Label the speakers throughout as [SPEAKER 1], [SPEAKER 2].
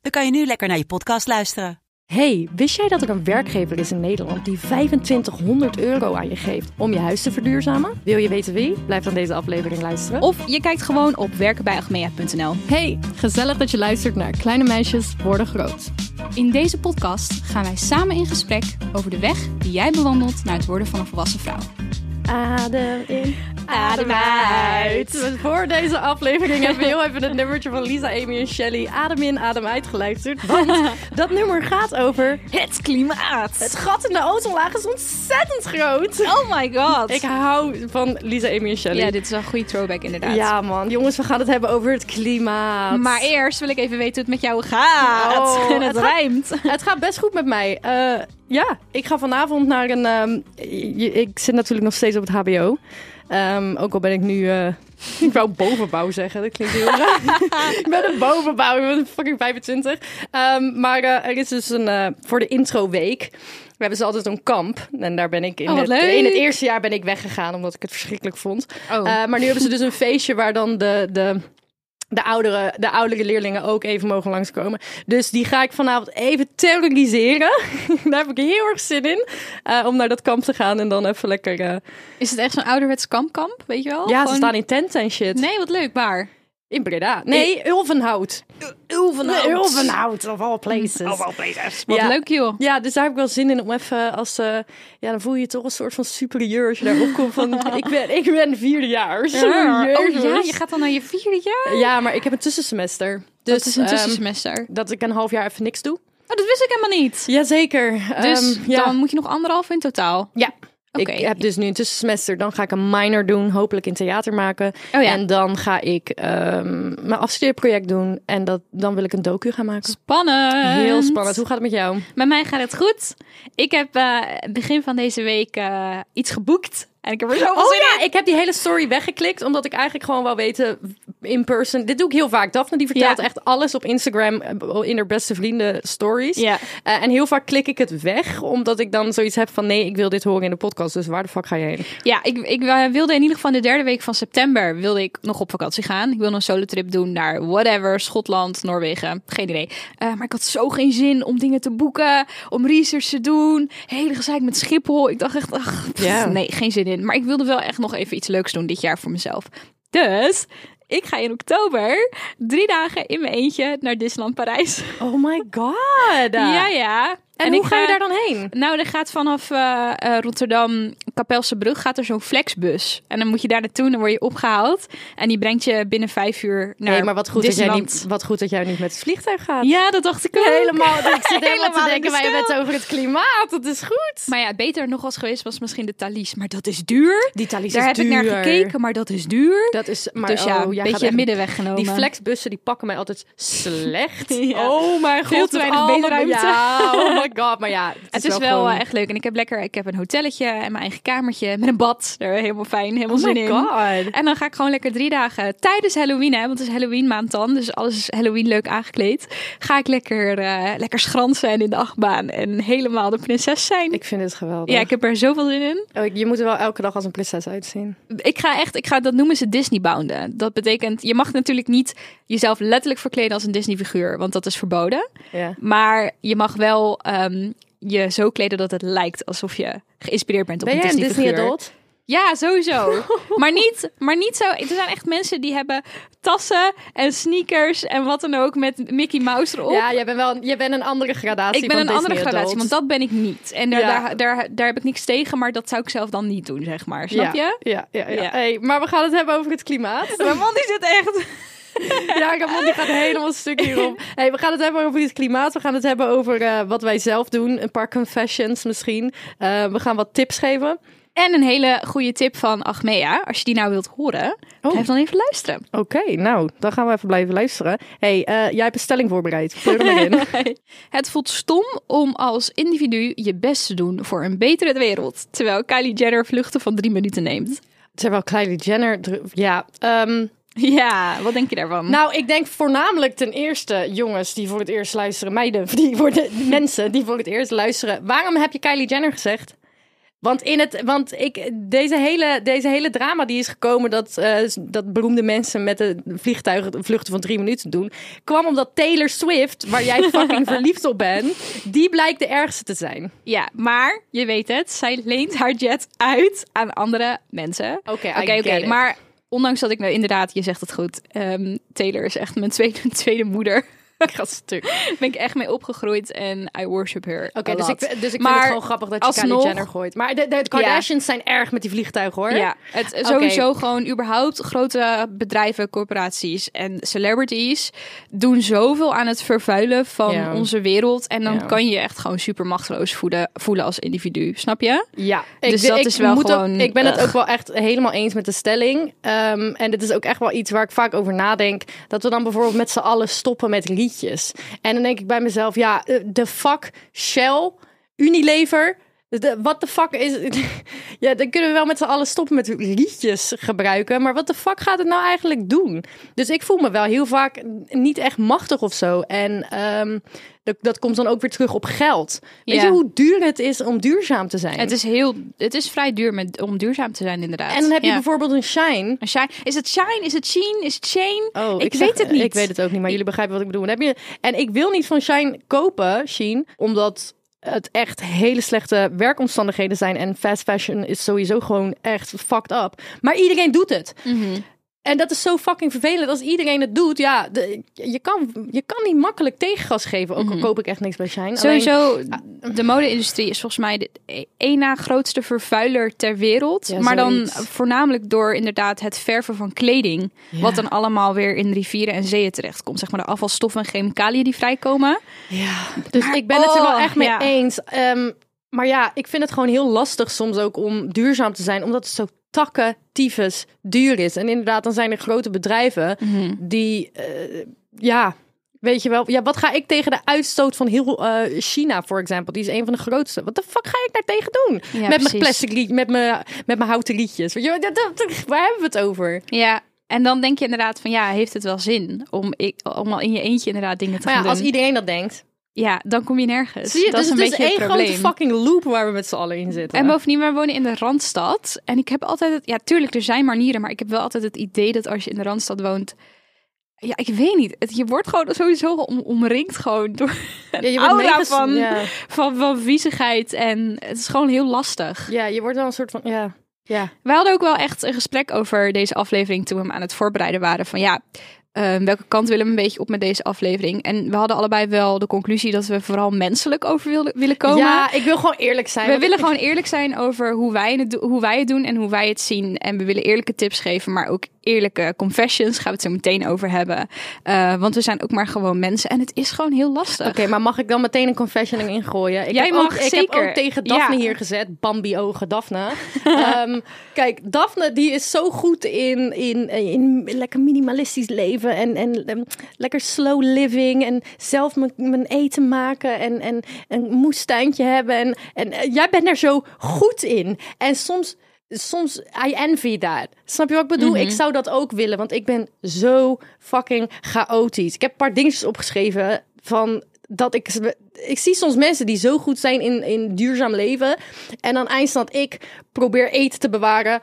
[SPEAKER 1] dan kan je nu lekker naar je podcast luisteren.
[SPEAKER 2] Hey, wist jij dat er een werkgever is in Nederland die 2500 euro aan je geeft om je huis te verduurzamen? Wil je weten wie? Blijf dan deze aflevering luisteren.
[SPEAKER 3] Of je kijkt gewoon op werkenbijagmea.nl.
[SPEAKER 2] Hey, gezellig dat je luistert naar Kleine Meisjes Worden Groot.
[SPEAKER 3] In deze podcast gaan wij samen in gesprek over de weg die jij bewandelt naar het worden van een volwassen vrouw.
[SPEAKER 2] Adem in, adem uit. Voor deze aflevering hebben we heel even het nummertje van Lisa, Amy en Shelly Adem in, adem uit geluisterd. Want dat nummer gaat over
[SPEAKER 3] Het klimaat.
[SPEAKER 2] het gat in de ozonlaag is ontzettend groot.
[SPEAKER 3] Oh my god.
[SPEAKER 2] Ik hou van Lisa, Amy en Shelly.
[SPEAKER 3] Ja, dit is wel een goede throwback inderdaad.
[SPEAKER 2] Ja man, jongens, we gaan het hebben over het klimaat.
[SPEAKER 3] Maar eerst wil ik even weten hoe het met jou gaat.
[SPEAKER 2] Oh,
[SPEAKER 3] en het,
[SPEAKER 2] het gaat-
[SPEAKER 3] rijmt.
[SPEAKER 2] Het gaat best goed met mij. Eh, ja, ik ga vanavond naar een. ehm, ik zit natuurlijk nog steeds op het HBO. Ehm, ook al ben ik nu. eh, ik wou bovenbouw zeggen, dat klinkt heel raar. ik ben een bovenbouw, ik ben fucking 25. Ehm, maar eh, er is dus een. eh, voor de introweek. We hebben ze altijd een kamp. En daar ben ik in,
[SPEAKER 3] Oh,
[SPEAKER 2] het, in het eerste jaar ben ik weggegaan omdat ik het verschrikkelijk vond.
[SPEAKER 3] Oh.
[SPEAKER 2] Maar nu hebben ze dus een feestje waar dan de, de, de, oudere, de oudere leerlingen ook even mogen langskomen. Dus die ga ik vanavond even terroriseren. Daar heb ik heel erg zin in. eh, om naar dat kamp te gaan en dan even lekker... eh,
[SPEAKER 3] Is het echt zo'n ouderwets kampkamp, weet je wel?
[SPEAKER 2] Ja, ze staan in tenten en shit.
[SPEAKER 3] Nee, wat leuk, waar?
[SPEAKER 2] In Breda. Nee, Ulvenhout.
[SPEAKER 3] Ulvenhout.
[SPEAKER 2] Ulvenhout, of all places. Of all places.
[SPEAKER 3] Wat
[SPEAKER 2] ja.
[SPEAKER 3] leuk joh.
[SPEAKER 2] Ja, dus daar heb ik wel zin in om even als... eh, ja, dan voel je je toch een soort van superieur als je daar opkomt van... ik, ben, ik ben vierdejaars.
[SPEAKER 3] Ja. Oh ja, je gaat dan naar je vierde jaar?
[SPEAKER 2] Ja, maar ik heb een tussensemester. Dus
[SPEAKER 3] Dus is een
[SPEAKER 2] ehm,
[SPEAKER 3] tussensemester.
[SPEAKER 2] dat ik een half jaar even niks doe.
[SPEAKER 3] Oh, dat wist ik helemaal niet.
[SPEAKER 2] Jazeker.
[SPEAKER 3] Dus
[SPEAKER 2] Ehm, ja.
[SPEAKER 3] dan moet je nog anderhalf in totaal.
[SPEAKER 2] Ja. Ik heb dus nu een tussensemester. Dan ga ik een minor doen, hopelijk in theater maken.
[SPEAKER 3] Oh ja.
[SPEAKER 2] En dan ga ik ehm, mijn afstudeerproject doen. En dat, dan wil ik een docu gaan maken.
[SPEAKER 3] Spannend.
[SPEAKER 2] Heel spannend. Hoe gaat het met jou?
[SPEAKER 3] Met mij gaat het goed. Ik heb eh, begin van deze week eh, iets geboekt. En ik heb er zoveel
[SPEAKER 2] Oh
[SPEAKER 3] in.
[SPEAKER 2] ja, ik heb die hele story weggeklikt. Omdat ik eigenlijk gewoon wel weten in person. Dit doe ik heel vaak. Daphne die vertelt
[SPEAKER 3] Ja.
[SPEAKER 2] echt alles op Instagram. eh, In haar beste vrienden stories.
[SPEAKER 3] Ja.
[SPEAKER 2] Eh, en heel vaak klik ik het weg. Omdat ik dan zoiets heb van nee, ik wil dit horen in de podcast. Dus waar de fuck ga je heen?
[SPEAKER 3] Ja, ik, ik eh, wilde in ieder geval de derde week van september wilde ik nog op vakantie gaan. Ik wilde een solo trip doen naar whatever, Schotland, Noorwegen, geen idee. Maar ik had zo geen zin om dingen te boeken, om research te doen. Hele gezeik met Schiphol. Ik dacht echt, ach, pff, nee, geen zin in. Maar ik wilde wel echt nog even iets leuks doen dit jaar voor mezelf. Dus ik ga in oktober drie dagen in mijn eentje naar Disneyland Parijs.
[SPEAKER 2] Oh my god.
[SPEAKER 3] Ja, ja.
[SPEAKER 2] En, hoe ga je daar dan heen?
[SPEAKER 3] Nou, er gaat vanaf eh, eh, Rotterdam, Kapelse Brug, gaat er zo'n flexbus. En dan moet je daar naartoe, dan word je opgehaald. En die brengt je binnen vijf uur naar
[SPEAKER 2] Nee, maar wat goed, dat jij niet, wat goed dat jij niet met het vliegtuig gaat.
[SPEAKER 3] Ja, dat dacht ik ook.
[SPEAKER 2] Helemaal. Ik zit helemaal te denken,
[SPEAKER 3] de
[SPEAKER 2] wij hebben het over het klimaat. Dat is goed.
[SPEAKER 3] Maar ja, beter nog was geweest was misschien de Thalys. Maar dat is duur.
[SPEAKER 2] Die Thalys
[SPEAKER 3] Daar
[SPEAKER 2] is
[SPEAKER 3] heb ik naar
[SPEAKER 2] duur.
[SPEAKER 3] gekeken, maar dat is duur.
[SPEAKER 2] Dat is, maar
[SPEAKER 3] dus ja,
[SPEAKER 2] oh,
[SPEAKER 3] een beetje middenweg genomen.
[SPEAKER 2] Die flexbussen die pakken mij altijd slecht.
[SPEAKER 3] Ja.
[SPEAKER 2] Oh mijn god.
[SPEAKER 3] Veel te weinig beenruimte.
[SPEAKER 2] Ja, oh my god. Maar ja, het,
[SPEAKER 3] Het is wel,
[SPEAKER 2] gewoon-
[SPEAKER 3] eh, echt leuk. En ik heb lekker, ik heb een hotelletje en mijn eigen kamertje met een bad. Daar helemaal fijn, helemaal
[SPEAKER 2] Oh
[SPEAKER 3] zin
[SPEAKER 2] my
[SPEAKER 3] in.
[SPEAKER 2] god.
[SPEAKER 3] En dan ga ik gewoon lekker drie dagen tijdens Halloween, hè, want het is Halloween maand dan, dus alles is Halloween leuk aangekleed. Ga ik lekker, eh, lekker schransen en in de achtbaan en helemaal de prinses zijn.
[SPEAKER 2] Ik vind het geweldig.
[SPEAKER 3] ja, ik heb er zoveel zin in.
[SPEAKER 2] Oh, je moet er wel elke dag als een prinses uitzien.
[SPEAKER 3] Ik ga echt, ik ga, dat noemen ze Disney bounden. Dat betekent, je mag natuurlijk niet jezelf letterlijk verkleden als een Disney figuur, want dat is verboden.
[SPEAKER 2] Ja.
[SPEAKER 3] Maar je mag wel ehm, je zo kleden dat het lijkt alsof je geïnspireerd bent op
[SPEAKER 2] Ben
[SPEAKER 3] een Disney
[SPEAKER 2] Disney
[SPEAKER 3] figuur.
[SPEAKER 2] adult?
[SPEAKER 3] Ja, sowieso. maar, niet, maar niet zo. Er zijn echt mensen die hebben tassen en sneakers en wat dan ook met Mickey Mouse erop.
[SPEAKER 2] Ja, jij bent wel jij bent een andere gradatie
[SPEAKER 3] ik ben
[SPEAKER 2] van
[SPEAKER 3] een andere gradatie,
[SPEAKER 2] adult.
[SPEAKER 3] want dat ben ik niet. En daar,
[SPEAKER 2] Ja.
[SPEAKER 3] daar, daar, daar heb ik niks tegen, maar dat zou ik zelf dan niet doen, zeg maar. Snap
[SPEAKER 2] ja.
[SPEAKER 3] je?
[SPEAKER 2] Ja, ja, ja.
[SPEAKER 3] Ja.
[SPEAKER 2] Hey, maar we gaan het hebben over het klimaat.
[SPEAKER 3] Mijn man die zit echt...
[SPEAKER 2] Ja, Ramon die gaat helemaal stuk hierop. Hey, we gaan het hebben over het klimaat. We gaan het hebben over eh, wat wij zelf doen. Een paar confessions misschien. Eh, we gaan wat tips geven.
[SPEAKER 3] En een hele goede tip van Achmea. Als je die nou wilt horen,
[SPEAKER 2] Oh.
[SPEAKER 3] blijf dan even luisteren.
[SPEAKER 2] Oké, nou, dan gaan we even blijven luisteren. hey, eh, jij hebt een stelling voorbereid. Pleur hem erin.
[SPEAKER 3] Het voelt stom om als individu je best te doen voor een betere wereld. Terwijl Kylie Jenner vluchten van drie minuten neemt.
[SPEAKER 2] Terwijl Kylie Jenner... Ja, ehm,
[SPEAKER 3] Ja, wat denk je daarvan?
[SPEAKER 2] nou, ik denk voornamelijk ten eerste jongens die voor het eerst luisteren. Meiden, die voor de mensen die voor het eerst luisteren. Waarom heb je Kylie Jenner gezegd? Want, in het, want ik, deze, hele, deze hele drama die is gekomen dat, eh, dat beroemde mensen met de vliegtuigen vluchten van drie minuten doen, kwam omdat Taylor Swift, waar jij fucking verliefd op bent, die blijkt de ergste te zijn.
[SPEAKER 3] Ja, maar je weet het, zij leent haar jet uit aan andere mensen.
[SPEAKER 2] Oké, I
[SPEAKER 3] Oké, maar ondanks dat ik nou inderdaad, je zegt het goed, ehm, Taylor is echt mijn tweede, tweede moeder.
[SPEAKER 2] Ik ga stuk.
[SPEAKER 3] Daar ben ik echt mee opgegroeid en I worship her.
[SPEAKER 2] Oké, dus ik, dus ik vind het gewoon grappig dat je Kylie
[SPEAKER 3] alsnog-
[SPEAKER 2] Jenner gooit. Maar de, de Kardashians zijn erg met die vliegtuigen hoor.
[SPEAKER 3] Ja, het sowieso gewoon überhaupt grote bedrijven, corporaties en celebrities doen zoveel aan het vervuilen van
[SPEAKER 2] Ja.
[SPEAKER 3] onze wereld. En dan
[SPEAKER 2] Ja.
[SPEAKER 3] kan je je echt gewoon super machteloos voelen, voelen als individu. Snap je?
[SPEAKER 2] Ja,
[SPEAKER 3] Dus dat is wel
[SPEAKER 2] ook-
[SPEAKER 3] gewoon,
[SPEAKER 2] ik ben het ook wel echt helemaal eens met de stelling. Ehm, en dit is ook echt wel iets waar ik vaak over nadenk. Dat we dan bijvoorbeeld met z'n allen stoppen met liedjes. En dan denk ik bij mezelf, ja, eh, de fuck Shell, Unilever. De- Wat de fuck is. Ja, dan kunnen we wel met z'n allen stoppen met liedjes gebruiken. Maar wat de fuck gaat het nou eigenlijk doen? Dus ik voel me wel heel vaak niet echt machtig of zo. En ehm, dat, dat komt dan ook weer terug op geld. Weet
[SPEAKER 3] Ja.
[SPEAKER 2] je hoe duur het is om duurzaam te zijn?
[SPEAKER 3] Het is heel, het is vrij duur met, om duurzaam te zijn inderdaad.
[SPEAKER 2] En dan heb je
[SPEAKER 3] Ja.
[SPEAKER 2] bijvoorbeeld een shine.
[SPEAKER 3] Een shine. Is het shine? Is het sheen? Is het shane?
[SPEAKER 2] Oh,
[SPEAKER 3] ik,
[SPEAKER 2] zeg-
[SPEAKER 3] weet het niet.
[SPEAKER 2] Ik weet het ook niet, maar jullie begrijpen wat ik bedoel. Dan heb je, en ik wil niet van Shine kopen, Sheen, omdat het echt hele slechte werkomstandigheden zijn. En fast fashion is sowieso gewoon echt fucked up. Maar iedereen doet het.
[SPEAKER 3] Mhm.
[SPEAKER 2] En dat is zo fucking vervelend. Als iedereen het doet, ja, de- je, kan, je kan niet makkelijk tegengas geven. Ook al koop ik echt niks bij Shine. Alleen-
[SPEAKER 3] Sowieso, de mode-industrie is volgens mij de één na grootste vervuiler ter wereld.
[SPEAKER 2] Ja,
[SPEAKER 3] maar dan voornamelijk door inderdaad het verven van kleding. Wat dan allemaal weer in rivieren en zeeën terechtkomt. Zeg maar de afvalstoffen en chemicaliën die vrijkomen.
[SPEAKER 2] Ja, dus
[SPEAKER 3] Maar-
[SPEAKER 2] ik ben het er wel
[SPEAKER 3] oh,
[SPEAKER 2] echt mee
[SPEAKER 3] ja.
[SPEAKER 2] eens. Ehm, maar ja, ik vind het gewoon heel lastig soms ook om duurzaam te zijn, omdat het zo takken, tyfus, duur is. En inderdaad, dan zijn er grote bedrijven
[SPEAKER 3] Mhm.
[SPEAKER 2] die, eh, ja, weet je wel, ja, wat ga ik tegen de uitstoot van heel eh, China, voor example? Die is een van de grootste. Wat de fuck ga ik daar tegen doen?
[SPEAKER 3] Ja,
[SPEAKER 2] met mijn plastic riet, met mijn, met mijn houten rietjes. Weet je, dat, dat- waar hebben we het over?
[SPEAKER 3] Ja, en dan denk je inderdaad van ja, heeft het wel zin om, ik, om al in je eentje inderdaad dingen te
[SPEAKER 2] Maar
[SPEAKER 3] gaan
[SPEAKER 2] ja, als
[SPEAKER 3] doen?
[SPEAKER 2] iedereen dat denkt,
[SPEAKER 3] Ja, dan kom je nergens.
[SPEAKER 2] zie je,
[SPEAKER 3] dat
[SPEAKER 2] dus
[SPEAKER 3] is een
[SPEAKER 2] het is
[SPEAKER 3] beetje het
[SPEAKER 2] één grote fucking loop waar we met z'n allen in zitten.
[SPEAKER 3] En bovendien, we wonen in de Randstad. En ik heb altijd het... Ja, tuurlijk, er zijn manieren. Maar ik heb wel altijd het idee dat als je in de Randstad woont... Ja, ik weet niet. Het, je wordt gewoon sowieso om, omringd gewoon door
[SPEAKER 2] Ja, je
[SPEAKER 3] aura
[SPEAKER 2] meeges-
[SPEAKER 3] van,
[SPEAKER 2] ja.
[SPEAKER 3] van, van viezigheid. En het is gewoon heel lastig.
[SPEAKER 2] Ja, je wordt wel een soort van. Ja. Ja.
[SPEAKER 3] We hadden ook wel echt een gesprek over deze aflevering toen we hem aan het voorbereiden waren. Van ja, eh, welke kant willen we een beetje op met deze aflevering? En we hadden allebei wel de conclusie dat we vooral menselijk over wilden, willen komen.
[SPEAKER 2] ja, ik wil gewoon eerlijk zijn.
[SPEAKER 3] We willen
[SPEAKER 2] ik-
[SPEAKER 3] gewoon eerlijk zijn over hoe wij, het, hoe wij het doen en hoe wij het zien. En we willen eerlijke tips geven, maar ook eerlijke confessions. Gaan we het zo meteen over hebben. Eh, want we zijn ook maar gewoon mensen. En het is gewoon heel lastig.
[SPEAKER 2] Oké, maar mag ik dan meteen een confession erin gooien? Ik
[SPEAKER 3] Jij
[SPEAKER 2] heb
[SPEAKER 3] mag
[SPEAKER 2] ook, Ik
[SPEAKER 3] zeker.
[SPEAKER 2] heb ook tegen Daphne
[SPEAKER 3] Ja.
[SPEAKER 2] hier gezet. Bambi ogen Daphne. Ehm, kijk, Daphne die is zo goed in, in, in lekker minimalistisch leven. En, en lekker slow living. En zelf mijn- eten maken. En, en een moestuintje hebben. En, en eh, jij bent er zo goed in. En soms... Soms, I envy that. Snap je wat ik bedoel? Ik zou dat ook willen, want ik ben zo fucking chaotisch. Ik heb een paar dingetjes opgeschreven van dat ik... Ik zie soms mensen die zo goed zijn in, in duurzaam leven. En dan eindstand ik probeer eten te bewaren.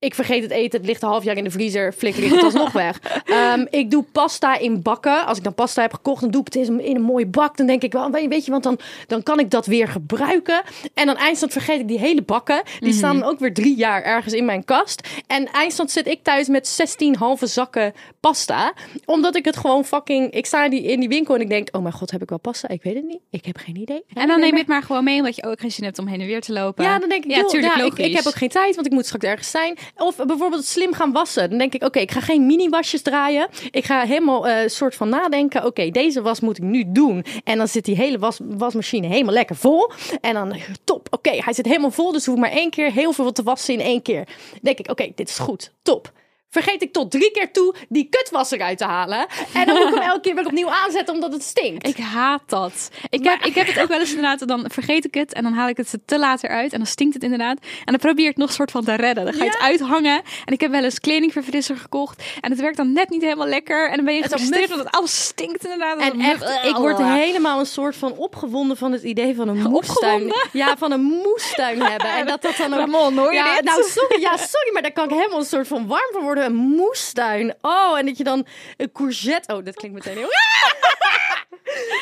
[SPEAKER 2] Ik vergeet het eten, het ligt een half jaar in de vriezer, flikker ik het alsnog weg. Ehm, ik doe pasta in bakken. Als ik dan pasta heb gekocht, dan doe ik het in, in een mooie bak. Dan denk ik wel, weet je, want dan, dan kan ik dat weer gebruiken. En dan eindstand vergeet ik die hele bakken. Die staan dan ook weer drie jaar ergens in mijn kast. En eindstand zit ik thuis met 16 halve zakken pasta. Omdat ik het gewoon fucking... Ik sta in die, in die winkel en ik denk, oh mijn god, heb ik wel pasta? Ik weet het niet. Ik heb geen idee.
[SPEAKER 3] En dan neem je het maar gewoon mee, omdat je ook geen zin hebt om heen en weer te lopen.
[SPEAKER 2] Ja, dan denk ik,
[SPEAKER 3] ja,
[SPEAKER 2] joh,
[SPEAKER 3] tuurlijk,
[SPEAKER 2] ja, ik,
[SPEAKER 3] logisch.
[SPEAKER 2] ik heb ook geen tijd, want ik moet straks ergens zijn. Of bijvoorbeeld slim gaan wassen. Dan denk ik, oké, ik ga geen mini-wasjes draaien. Ik ga helemaal eh soort van nadenken. Oké, deze was moet ik nu doen. En dan zit die hele was, wasmachine helemaal lekker vol. En dan, top, oké, hij zit helemaal vol. Dus hoef ik maar één keer heel veel te wassen in één keer. Dan denk ik, oké, dit is goed, top. Vergeet ik tot drie keer toe die kutwas eruit te halen. En dan moet ik hem elke keer weer opnieuw aanzetten omdat het stinkt.
[SPEAKER 3] Ik haat dat. Ik, heb, ik heb het ook wel eens inderdaad, dan vergeet ik het en dan haal ik het te laat eruit en dan stinkt het inderdaad. En dan probeer ik het nog soort van te redden. Dan ga je het uithangen en ik heb wel eens kledingverfrisser gekocht en het werkt dan net niet helemaal lekker en dan ben je
[SPEAKER 2] Het
[SPEAKER 3] gefrustreerd
[SPEAKER 2] muf.
[SPEAKER 3] omdat alles stinkt inderdaad.
[SPEAKER 2] En echt, ik word helemaal een soort van opgewonden van het idee van een moestuin.
[SPEAKER 3] Opgewonden?
[SPEAKER 2] Ja, van een moestuin hebben. En dat dat dan ook...
[SPEAKER 3] Ramon, hoor je
[SPEAKER 2] ja,
[SPEAKER 3] dit?
[SPEAKER 2] Nou, sorry, ja, sorry, maar daar kan ik helemaal een soort van warm van worden. Een moestuin. Oh, en dat je dan een courgette... Oh, dat klinkt meteen heel...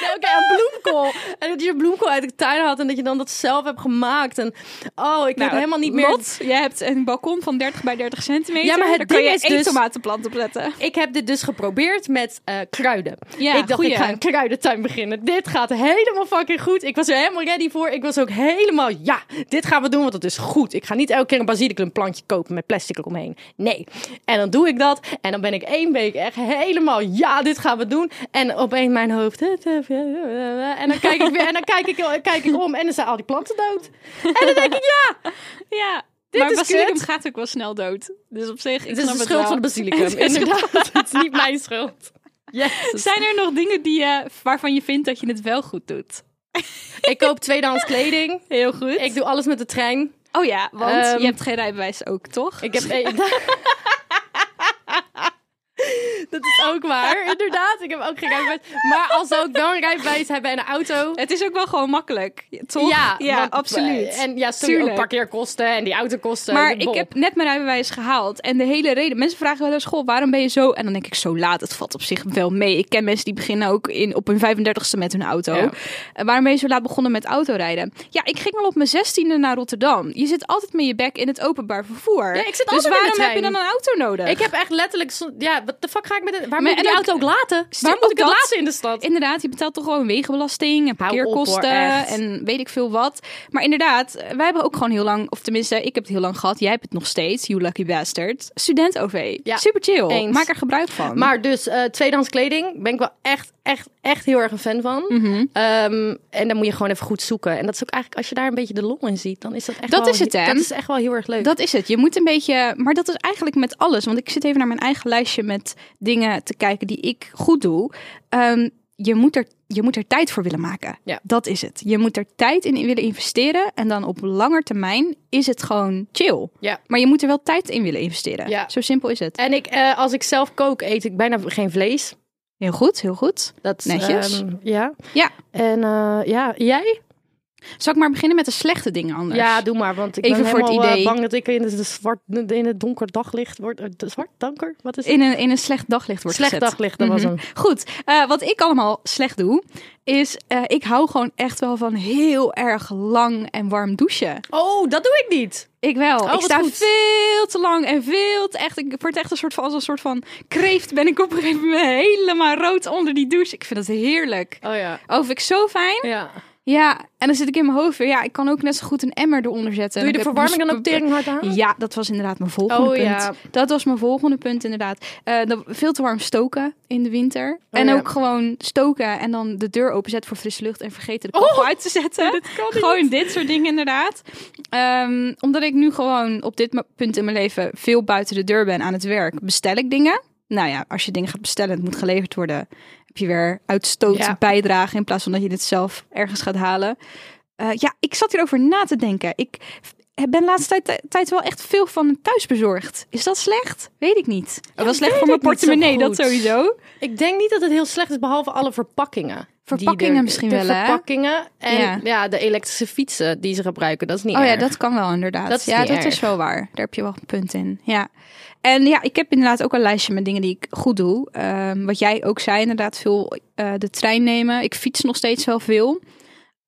[SPEAKER 2] Nee, Oké, een bloemkool. En dat je bloemkool uit de tuin had en dat je dan dat zelf hebt gemaakt. En oh, ik weet helemaal niet meer...
[SPEAKER 3] Nou, Lot, jij hebt een balkon van 30 bij 30 centimeter.
[SPEAKER 2] Ja, maar het
[SPEAKER 3] Daar kan
[SPEAKER 2] ding
[SPEAKER 3] je
[SPEAKER 2] is
[SPEAKER 3] één
[SPEAKER 2] dus-
[SPEAKER 3] tomatenplant op zetten.
[SPEAKER 2] Ik heb dit dus geprobeerd met eh, kruiden.
[SPEAKER 3] Ja,
[SPEAKER 2] ik dacht,
[SPEAKER 3] goeie.
[SPEAKER 2] ik ga een kruidentuin beginnen. Dit gaat helemaal fucking goed. Ik was er helemaal ready voor. Ik was ook helemaal, ja, dit gaan we doen, want het is goed. Ik ga niet elke keer een basilicum plantje kopen met plastic eromheen. Nee. En dan doe ik dat. En dan ben ik één week echt helemaal, ja, dit gaan we doen. En opeens mijn hoofd. En dan kijk ik weer, en dan kijk ik, kijk ik om en dan zijn al die planten dood. En dan denk ik, ja,
[SPEAKER 3] Ja,
[SPEAKER 2] Dit
[SPEAKER 3] maar
[SPEAKER 2] is
[SPEAKER 3] basilicum
[SPEAKER 2] kut.
[SPEAKER 3] gaat ook wel snel dood. Dus op zich, ik
[SPEAKER 2] het is de
[SPEAKER 3] het
[SPEAKER 2] schuld
[SPEAKER 3] wel.
[SPEAKER 2] van de basilicum. Inderdaad, het is niet mijn schuld. Yes.
[SPEAKER 3] Zijn er nog dingen die je, waarvan je vindt dat je het wel goed doet?
[SPEAKER 2] Ik koop tweedehands kleding.
[SPEAKER 3] Heel goed.
[SPEAKER 2] Ik doe alles met de trein.
[SPEAKER 3] oh ja, want
[SPEAKER 2] Ehm,
[SPEAKER 3] je hebt geen rijbewijs ook, toch?
[SPEAKER 2] Ik heb. eh, Dat is ook waar, inderdaad. Ik heb ook geen rijbewijs. Maar als we ook wel een rijbewijs hebben en een auto.
[SPEAKER 3] Het is ook wel gewoon makkelijk, toch?
[SPEAKER 2] Ja,
[SPEAKER 3] ja
[SPEAKER 2] want-
[SPEAKER 3] absoluut.
[SPEAKER 2] En ja, sorry, ook
[SPEAKER 3] Tuurlijk.
[SPEAKER 2] parkeerkosten en die autokosten.
[SPEAKER 3] Maar ik heb net mijn rijbewijs gehaald. En de hele reden... Mensen vragen wel eens, goh, waarom ben je zo... En dan denk ik, zo laat. Het valt op zich wel mee. Ik ken mensen die beginnen ook in, op hun 35ste met hun auto.
[SPEAKER 2] Ja.
[SPEAKER 3] Waarom ben je zo laat begonnen met autorijden? Ja, ik ging al op mijn 16e naar Rotterdam. Je zit altijd met je bek in het openbaar vervoer.
[SPEAKER 2] Ja, ik zit
[SPEAKER 3] dus
[SPEAKER 2] altijd in de
[SPEAKER 3] waarom heb je dan een auto nodig?
[SPEAKER 2] Ik heb echt letterlijk. Ja, wat de fuck ga ik met het. Waar
[SPEAKER 3] Maar-
[SPEAKER 2] moet ik die auto ook laten? Waar moet ik het laten in de stad?
[SPEAKER 3] Inderdaad, je betaalt toch gewoon wegenbelasting en parkeerkosten en weet ik veel wat. Maar inderdaad, wij hebben ook gewoon heel lang, of tenminste, ik heb het heel lang gehad. Jij hebt het nog steeds, you lucky bastard. Student OV.
[SPEAKER 2] Ja,
[SPEAKER 3] Super chill.
[SPEAKER 2] eens.
[SPEAKER 3] Maak er gebruik van.
[SPEAKER 2] Maar dus eh tweedehands kleding ben ik wel echt, echt, echt heel erg een fan van.
[SPEAKER 3] Mhm.
[SPEAKER 2] Ehm, en dan moet je gewoon even goed zoeken. En dat is ook eigenlijk, als je daar een beetje de lol in ziet, dan is dat echt
[SPEAKER 3] Dat
[SPEAKER 2] wel,
[SPEAKER 3] is het, hè?
[SPEAKER 2] Dat is echt wel heel erg leuk.
[SPEAKER 3] Dat is het. Je moet een beetje. Maar dat is eigenlijk met alles. Want ik zit even naar mijn eigen lijstje met dingen te kijken die ik goed doe. Ehm, je, moet er, je moet er tijd voor willen maken.
[SPEAKER 2] Ja.
[SPEAKER 3] Dat is het. Je moet er tijd in willen investeren. En dan op langer termijn is het gewoon chill.
[SPEAKER 2] Ja.
[SPEAKER 3] Maar je moet er wel tijd in willen investeren.
[SPEAKER 2] Ja.
[SPEAKER 3] Zo simpel is het.
[SPEAKER 2] En ik, eh, als ik zelf kook, eet ik bijna geen vlees.
[SPEAKER 3] Heel goed, heel goed.
[SPEAKER 2] Dat,
[SPEAKER 3] Netjes.
[SPEAKER 2] ehm, ja.
[SPEAKER 3] Ja.
[SPEAKER 2] En eh, ja, jij?
[SPEAKER 3] Zal ik maar beginnen met de slechte dingen anders?
[SPEAKER 2] Ja, doe maar. Want ik
[SPEAKER 3] Even
[SPEAKER 2] ben
[SPEAKER 3] voor het
[SPEAKER 2] helemaal, eh,
[SPEAKER 3] idee.
[SPEAKER 2] bang dat ik in het, zwart, in het donker daglicht word. eh, zwart donker? Wat is het?
[SPEAKER 3] In een, in een slecht daglicht wordt
[SPEAKER 2] Slecht
[SPEAKER 3] gezet.
[SPEAKER 2] daglicht, dat was
[SPEAKER 3] Mhm.
[SPEAKER 2] hem.
[SPEAKER 3] Goed, eh, wat ik allemaal slecht doe, is ik hou gewoon echt wel van heel erg lang en warm douchen.
[SPEAKER 2] Oh, dat doe ik niet.
[SPEAKER 3] Ik wel.
[SPEAKER 2] Oh,
[SPEAKER 3] ik sta
[SPEAKER 2] goed.
[SPEAKER 3] veel te lang en veel te echt. Ik word echt een soort van als een soort van kreeft. Ben ik op een gegeven moment helemaal rood onder die douche. Ik vind dat heerlijk.
[SPEAKER 2] Oh ja.
[SPEAKER 3] Oh, vind ik zo fijn.
[SPEAKER 2] Ja.
[SPEAKER 3] Ja, en dan zit ik in mijn hoofd weer. Ja, ik kan ook net zo goed een emmer eronder zetten.
[SPEAKER 2] Doe je de verwarming dan ook tering hard aan?
[SPEAKER 3] Ja, dat was inderdaad mijn volgende
[SPEAKER 2] Oh,
[SPEAKER 3] punt.
[SPEAKER 2] ja.
[SPEAKER 3] Dat was mijn volgende punt inderdaad. Dan veel te warm stoken in de winter. en
[SPEAKER 2] Oh, ja.
[SPEAKER 3] ook gewoon stoken en dan de deur openzetten voor frisse lucht en vergeten de
[SPEAKER 2] Oh,
[SPEAKER 3] kachel uit te zetten.
[SPEAKER 2] dit kan niet.
[SPEAKER 3] Gewoon dit soort dingen inderdaad. Ehm, omdat ik nu gewoon op dit punt in mijn leven veel buiten de deur ben aan het werk, bestel ik dingen. Nou ja, als je dingen gaat bestellen en het moet geleverd worden, heb je weer uitstoot
[SPEAKER 2] Ja.
[SPEAKER 3] bijdragen in plaats van dat je dit zelf ergens gaat halen. Eh, ja, ik zat hierover na te denken. Ik ben de laatste tijd, tijd wel echt veel van thuis bezorgd. Is dat slecht? Weet ik niet.
[SPEAKER 2] Ja,
[SPEAKER 3] wel slecht voor mijn portemonnee, dat sowieso.
[SPEAKER 2] Ik denk niet dat het heel slecht is, behalve alle verpakkingen.
[SPEAKER 3] Verpakkingen
[SPEAKER 2] er-
[SPEAKER 3] misschien
[SPEAKER 2] de
[SPEAKER 3] wel, hè?
[SPEAKER 2] verpakkingen en
[SPEAKER 3] Ja.
[SPEAKER 2] ja. de elektrische fietsen die ze gebruiken. Dat is niet
[SPEAKER 3] Oh ja, dat kan wel inderdaad.
[SPEAKER 2] Dat is
[SPEAKER 3] ja, dat
[SPEAKER 2] erg.
[SPEAKER 3] is wel waar. Daar heb je wel een punt in. Ja. En ja, ik heb inderdaad ook een lijstje met dingen die ik goed doe. Ehm, wat jij ook zei, inderdaad veel eh, de trein nemen. Ik fiets nog steeds wel veel.